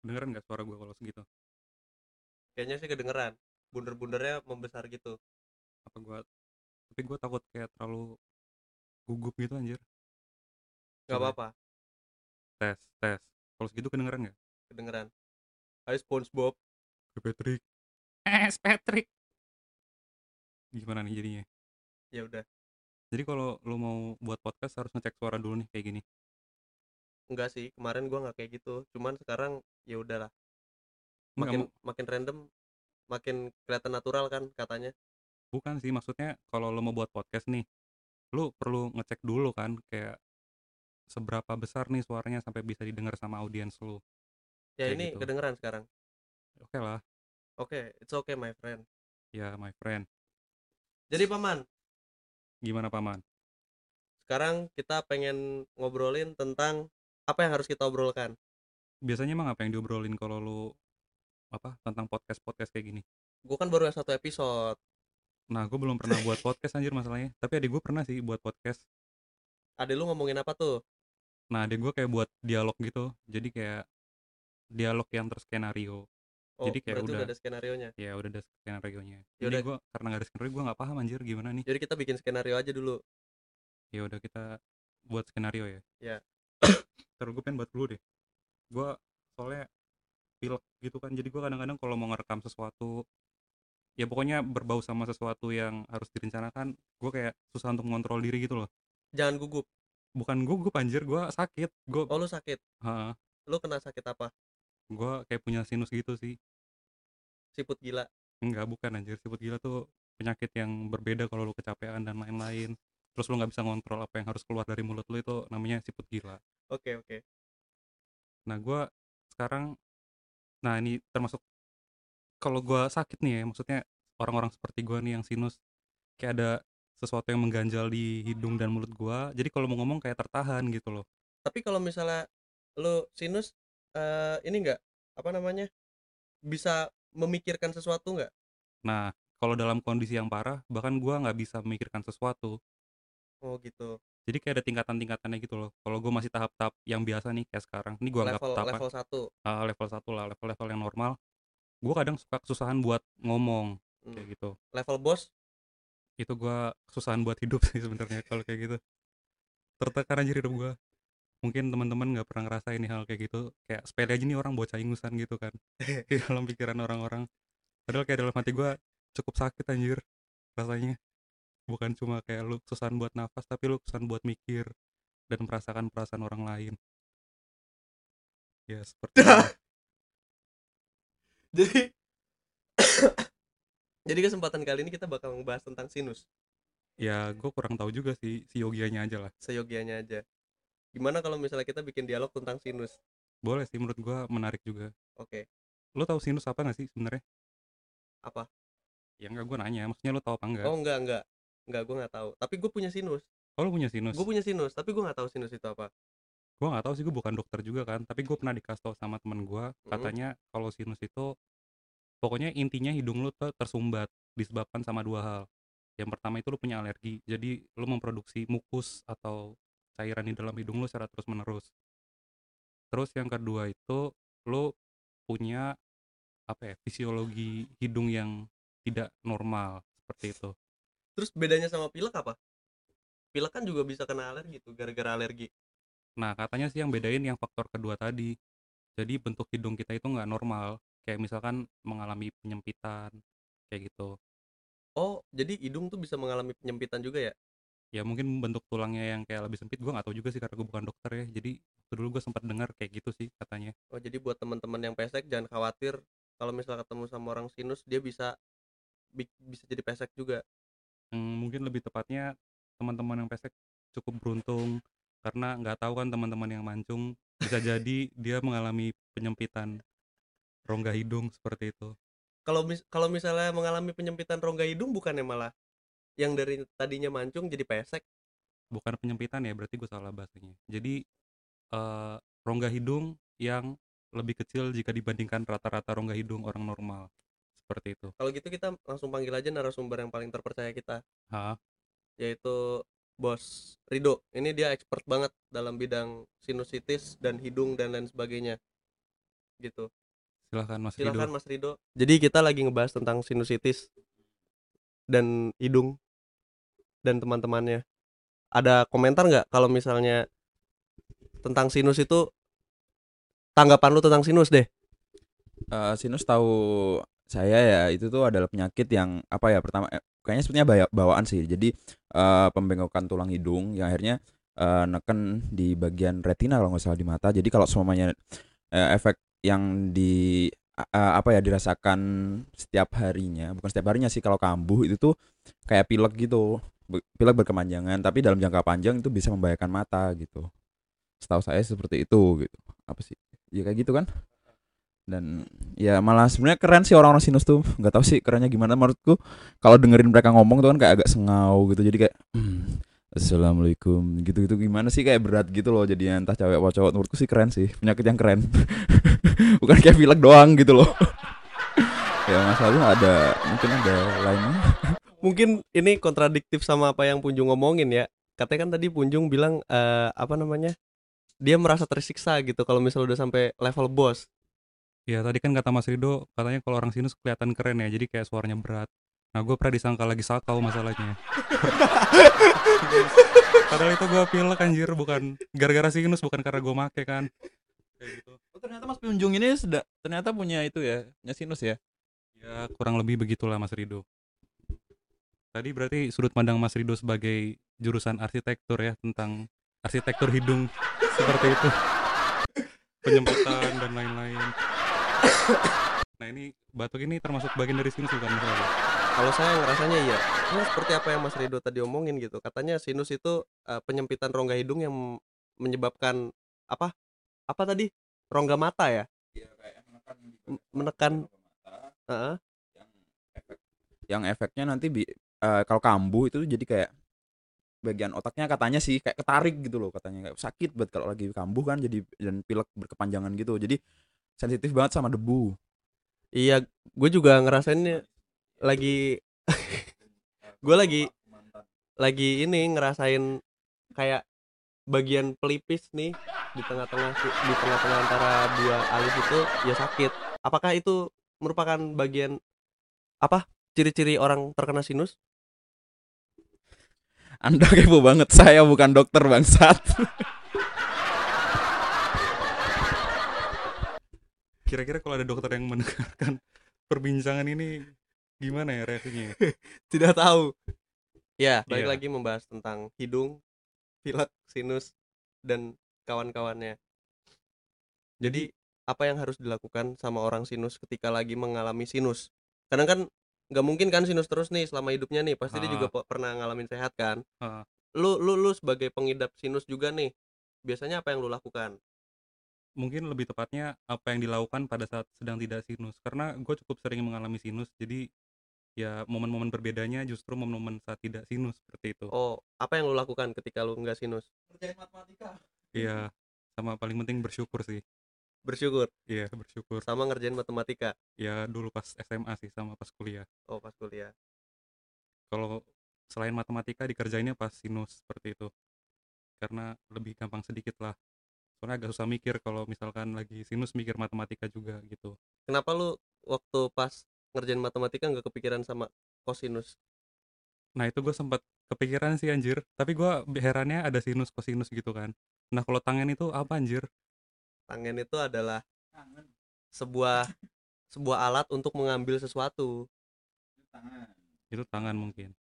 kedengeran nggak suara gue kalau segitu? Kayaknya sih kedengeran. Bunder-bundernya membesar gitu. Apa gue tapi gue takut kayak terlalu gugup gitu anjir. Nggak Coba. apa-apa. Tes tes. Kalau segitu kedengeran nggak? Kedengeran. Hai SpongeBob. Patrick. Eh Patrick. Gimana nih jadinya? Ya udah. Jadi kalau lu mau buat podcast harus ngecek suara dulu nih kayak gini enggak sih kemarin gua nggak kayak gitu. Cuman sekarang ya udahlah. Makin makin random makin kelihatan natural kan katanya. Bukan sih maksudnya kalau lo mau buat podcast nih lu perlu ngecek dulu kan kayak seberapa besar nih suaranya sampai bisa didengar sama audiens lu. Ya Kayak ini gitu. kedengeran sekarang. Oke lah. Oke it's okay my friend. Ya my friend. Jadi paman. Gimana paman? Sekarang kita pengen ngobrolin tentang apa yang harus kita obrolkan? Biasanya emang apa yang diobrolin kalau lu apa tentang podcast podcast kayak gini? Gue kan baru yang satu episode. Nah gue belum pernah buat podcast anjir masalahnya. Tapi adik gue pernah sih buat podcast. Ada lu ngomongin apa tuh? Nah adik gue kayak buat dialog gitu. Jadi kayak dialog yang terskenario. Oh Jadi kayak berarti udah- ada skenario nya ya udah ada skenario nya Ya jadi gue karena gak ada skenario gue nggak paham anjir gimana nih? Jadi kita bikin skenario aja dulu. Ya udah kita buat skenario ya. Ya. Terus gue pengen buat dulu deh. Gue soalnya pilek gitu kan jadi gue kadang-kadang kalau mau ngerekam sesuatu ya pokoknya berbau sama sesuatu yang harus direncanakan gue kayak susah untuk mengontrol diri gitu loh. Jangan gugup. Bukan gue anjir gue sakit. Gue oh lu sakit? Ha, lu kena sakit apa? Gue kayak punya sinus gitu sih. Siput gila? Enggak bukan anjir. Siput gila tuh penyakit yang berbeda kalau lu kecapean dan lain-lain. Terus lu nggak bisa ngontrol apa yang harus keluar dari mulut lu itu namanya siput gila oke oke Nah, gue sekarang, nah ini termasuk kalau gue sakit nih ya, maksudnya orang-orang seperti gue nih yang sinus, kayak ada sesuatu yang mengganjal di hidung dan mulut gue. Jadi kalau mau ngomong kayak tertahan gitu loh. tapi kalau misalnya lu sinus eh, ini enggak apa namanya bisa memikirkan sesuatu nggak Nah, kalau dalam kondisi yang parah, bahkan gue nggak bisa memikirkan sesuatu. oh gitu Jadi kayak ada tingkatan-tingkatannya gitu loh. Kalau gue masih tahap-tahap yang biasa nih kayak sekarang, ini gue anggap tahap level satu. Ah, level satu lah, level-level yang normal. Gue kadang suka kesusahan buat ngomong Hmm. kayak gitu. level bos? Itu gua kesusahan buat hidup sih sebenarnya kalau kayak gitu. Tertekan aja hidup gua. Mungkin teman-teman nggak pernah ngerasain hal kayak gitu. Kayak sepele aja nih orang bocah ingusan gitu kan di dalam pikiran orang-orang. Padahal kayak dalam hati gua cukup sakit anjir rasanya bukan cuma kayak lu kesusahan buat nafas tapi lu kesusahan buat mikir dan merasakan perasaan orang lain. Ya seperti jadi jadi kesempatan kali ini kita bakal ngebahas tentang sinus. Ya gue kurang tahu juga sih si yogianya aja lah. Seyogianya aja. Gimana kalau misalnya kita bikin dialog tentang sinus? Boleh sih menurut gua menarik juga. Oke. Lu tahu sinus apa gak sih sebenarnya? Apa? Ya enggak gue nanya. Maksudnya lu tahu apa enggak oh enggak enggak enggak gue nggak tahu. Tapi gue punya sinus. Oh lu punya sinus? Gue punya sinus tapi gue nggak tahu sinus itu apa. Gue nggak tahu sih gue bukan dokter juga kan. Tapi gue pernah dikasih tau sama temen gue katanya kalau sinus itu pokoknya intinya hidung lu tuh tersumbat disebabkan sama dua hal. Yang pertama itu lu punya alergi jadi lu memproduksi mukus atau cairan di dalam hidung lu secara terus menerus terus yang kedua itu lu punya apa ya fisiologi hidung yang tidak normal seperti itu terus bedanya sama pilek apa pilek kan juga bisa kena alergi tuh gara-gara alergi Nah, katanya sih yang bedain yang faktor kedua tadi. Jadi bentuk hidung kita itu nggak normal. Kayak misalkan mengalami penyempitan, kayak gitu. oh jadi hidung tuh bisa mengalami penyempitan juga ya Ya mungkin bentuk tulangnya yang kayak lebih sempit, gue nggak tahu juga sih karena gue bukan dokter ya. Jadi dulu gue sempat dengar kayak gitu sih katanya. oh jadi buat teman-teman yang pesek jangan khawatir kalau misalnya ketemu sama orang sinus dia bisa bi- bisa jadi pesek juga Yang mungkin lebih tepatnya teman-teman yang pesek cukup beruntung karena nggak tahu kan teman-teman yang mancung bisa jadi dia mengalami penyempitan rongga hidung seperti itu. kalau mis kalau misalnya mengalami penyempitan rongga hidung bukannya malah yang dari tadinya mancung jadi pesek? Bukan penyempitan ya berarti gue salah bahasanya. Jadi eh, rongga hidung yang lebih kecil jika dibandingkan rata-rata rongga hidung orang normal seperti itu. Kalau gitu kita langsung panggil aja narasumber yang paling terpercaya kita. Ha yaitu bos Rido. Ini dia expert banget dalam bidang sinusitis dan hidung dan lain sebagainya. Gitu. Silahkan Mas silakan Rido Mas Rido. Jadi kita lagi ngebahas tentang sinusitis dan hidung dan teman-temannya. Ada komentar nggak kalau misalnya tentang sinus itu tanggapan lu tentang sinus deh? Eh, sinus tahu saya ya itu tuh adalah penyakit yang apa ya pertama eh, kayaknya sepertinya baya- bawaan sih. Jadi eh, pembengkokan tulang hidung yang akhirnya eh, neken di bagian retina kalau nggak salah di mata. Jadi kalau semuanya eh, efek yang di a- apa ya dirasakan setiap harinya bukan setiap harinya sih kalau kambuh itu tuh kayak pilek gitu pilek berkepanjangan tapi dalam jangka panjang itu bisa membahayakan mata gitu. Setahu saya seperti itu gitu. Apa sih? Ya kayak gitu kan dan ya malah sebenarnya keren sih orang-orang sinus tuh. Nggak tahu sih kerennya gimana menurutku. Kalau dengerin mereka ngomong tuh kan kayak agak sengau gitu. Jadi kayak "Hmm, assalamualaikum gitu gitu gimana sih kayak berat gitu loh jadi entah cewek atau cowok. Menurutku sih keren sih. Penyakit yang keren. Bukan kayak pilek doang gitu loh. Ya masalahnya ada mungkin ada lainnya? Mungkin ini kontradiktif sama apa yang Punjung ngomongin ya. Katanya kan tadi Punjung bilang eh, apa namanya dia merasa tersiksa gitu kalau misalnya udah sampai level bos ya tadi kan kata Mas Rido katanya kalau orang sinus kelihatan keren ya jadi kayak suaranya berat. Nah gue pernah disangka lagi sakau masalahnya. Padahal itu gue pilek anjir bukan gara-gara sinus bukan karena gue make kan. Kayak gitu. Oh, ternyata Mas Punjung ini sudah ternyata punya itu ya punya sinus ya? Ya kurang lebih begitulah Mas Rido. Tadi berarti sudut pandang Mas Rido sebagai jurusan arsitektur ya tentang arsitektur hidung seperti itu. Penyempitan dan lain-lain nah ini batuk ini termasuk bagian dari sinus bukan Rido? kalau saya ngerasanya iya. Ya seperti apa yang Mas Rido tadi omongin gitu. Katanya sinus itu eh, penyempitan rongga hidung yang menyebabkan apa? Apa tadi? Rongga mata ya? Menekan Heeh. yang efek yang efeknya nanti bi- eh, kalau kambuh itu jadi kayak bagian otaknya katanya sih kayak ketarik gitu loh katanya. Kayak sakit banget kalau lagi kambuh kan jadi dan pilek berkepanjangan gitu. Jadi sensitif banget sama debu. Iya gue juga ngerasainnya lagi gue lagi lagi ini ngerasain kayak bagian pelipis nih di tengah-tengah di tengah-tengah antara dua alis itu ya sakit. Apakah itu merupakan bagian apa ciri-ciri orang terkena sinus? Anda kepo banget saya bukan dokter bangsat kira-kira kalau ada dokter yang mendengarkan perbincangan ini gimana ya reaksinya tidak tahu ya balik Iya. lagi membahas tentang hidung pilek sinus dan kawan-kawannya jadi apa yang harus dilakukan sama orang sinus ketika lagi mengalami sinus kadang kan nggak mungkin kan sinus terus nih selama hidupnya nih pasti dia Ah. juga pe- pernah ngalamin sehat kan Ah. lu lu lu sebagai pengidap sinus juga nih biasanya apa yang lu lakukan mungkin lebih tepatnya apa yang dilakukan pada saat sedang tidak sinus. Karena gue cukup sering mengalami sinus jadi ya momen-momen berbedanya justru momen-momen saat tidak sinus seperti itu. Oh apa yang lu lakukan ketika lu nggak sinus? Kerjain matematika. Iya sama paling penting bersyukur sih. Bersyukur? Iya bersyukur. Sama ngerjain matematika? Ya dulu pas SMA sih sama pas kuliah. Oh pas kuliah. Kalau selain matematika dikerjainnya pas sinus seperti itu. Karena lebih gampang sedikit lah soalnya agak susah mikir kalau misalkan lagi sinus mikir matematika juga gitu. Kenapa lu waktu pas ngerjain matematika nggak kepikiran sama kosinus? Nah itu gue sempat kepikiran sih anjir. Tapi gue herannya ada sinus kosinus gitu kan. Nah kalau tangen itu apa anjir? Tangen itu adalah sebuah sebuah alat untuk mengambil sesuatu. Itu tangan mungkin.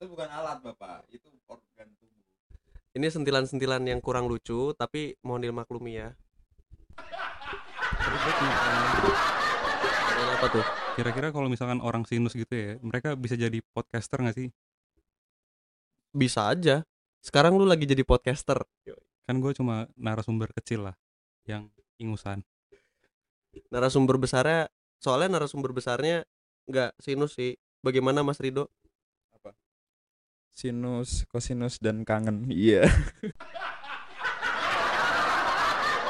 Itu bukan alat bapak. Itu organ tubuh ini sentilan-sentilan yang kurang lucu tapi mohon dimaklumi ya. Apa tuh? Kira-kira kalau misalkan orang sinus gitu ya mereka bisa jadi podcaster nggak sih? Bisa aja. Sekarang lu lagi jadi podcaster. Kan gue cuma narasumber kecil lah yang ingusan. Narasumber besarnya soalnya narasumber besarnya nggak sinus sih. Bagaimana Mas Rido sinus kosinus dan kangen. Iya.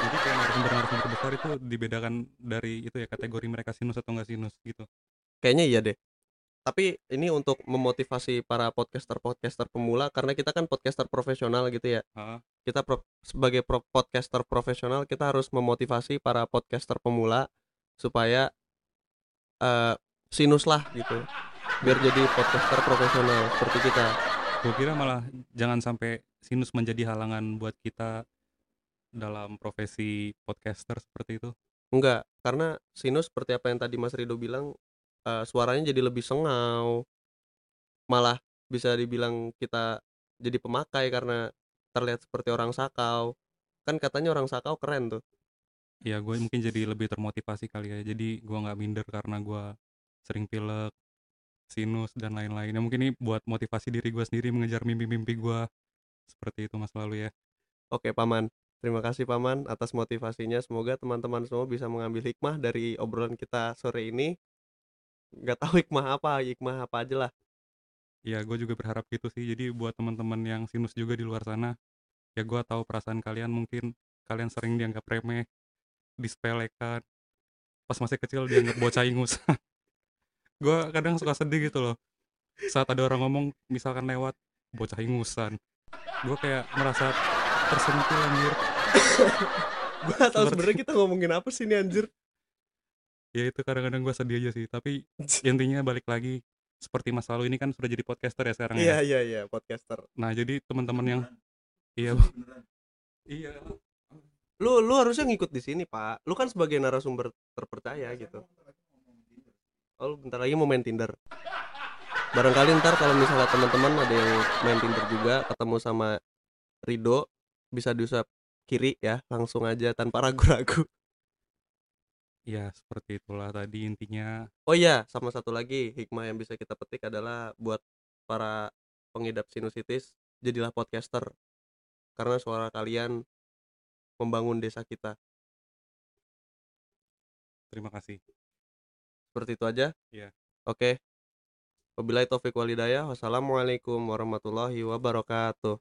Jadi kayak narasumber-narasumber besar itu dibedakan dari itu ya kategori mereka sinus atau nggak sinus gitu. Kayaknya iya deh. Tapi ini untuk memotivasi para podcaster podcaster pemula karena kita kan podcaster profesional gitu ya. Ah, kita pro- sebagai pro- podcaster profesional kita harus memotivasi para podcaster pemula supaya eh, sinus lah gitu. Biar jadi podcaster profesional seperti kita gue kira malah jangan sampai sinus menjadi halangan buat kita dalam profesi podcaster seperti itu. Enggak karena sinus seperti apa yang tadi Mas Rido bilang eh, suaranya jadi lebih sengau. Malah bisa dibilang kita jadi pemakai karena terlihat seperti orang sakau. Kan katanya orang sakau keren tuh. Ya gue mungkin jadi lebih termotivasi kali ya. Jadi gue nggak minder karena gue sering pilek sinus dan lain-lain. Ya mungkin ini buat motivasi diri gue sendiri mengejar mimpi-mimpi gue seperti itu mas lalu ya. Oke paman, terima kasih paman atas motivasinya. Semoga teman-teman semua bisa mengambil hikmah dari obrolan kita sore ini. Gak tahu hikmah apa, hikmah apa aja lah. ya gue juga berharap gitu sih. Jadi buat teman-teman yang sinus juga di luar sana ya gue tahu perasaan kalian. Mungkin kalian sering dianggap remeh disepelekan. Pas masih kecil dianggap bocah ingus gue kadang suka sedih gitu loh saat ada orang ngomong misalkan lewat bocah ingusan gue kayak merasa tersentuh anjir Gue gak tahu Seperti- sebenarnya kita ngomongin apa sih ini anjir. ya itu kadang-kadang gue sedih aja sih tapi intinya balik lagi seperti mas lalu ini kan sudah jadi podcaster ya sekarang Iya ya iya iya podcaster. nah jadi teman-teman yang iya iya Lu lu harusnya ngikut di sini pak. Lu kan sebagai narasumber terpercaya gitu. Oh lu bentar lagi mau main Tinder. Barangkali ntar kalau misalnya teman-teman ada yang main Tinder juga ketemu sama Rido bisa diusap kiri ya langsung aja tanpa ragu-ragu. ya seperti itulah tadi intinya Oh iya, sama satu lagi hikmah yang bisa kita petik adalah buat para pengidap sinusitis, jadilah podcaster. Karena suara kalian membangun desa kita. terima kasih seperti itu aja. Ya. oke. Wabillahi taufik walidayah wassalamualaikum warahmatullahi wabarakatuh.